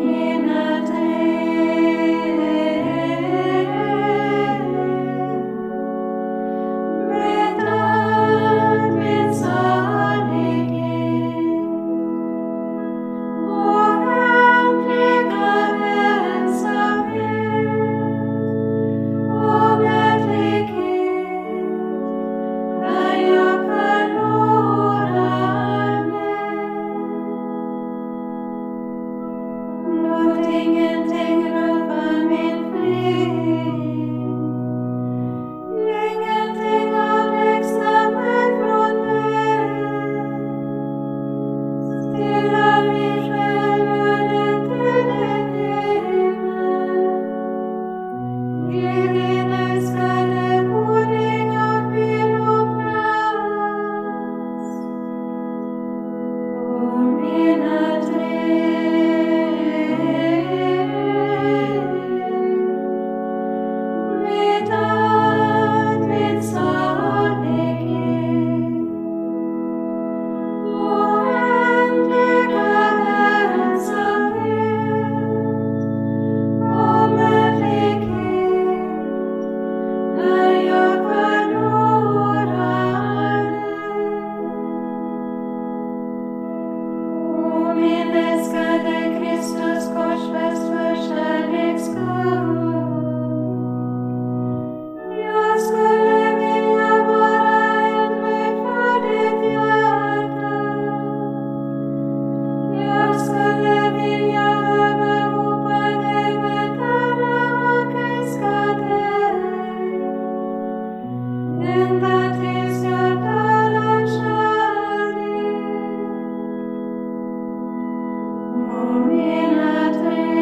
Yeah. Amen.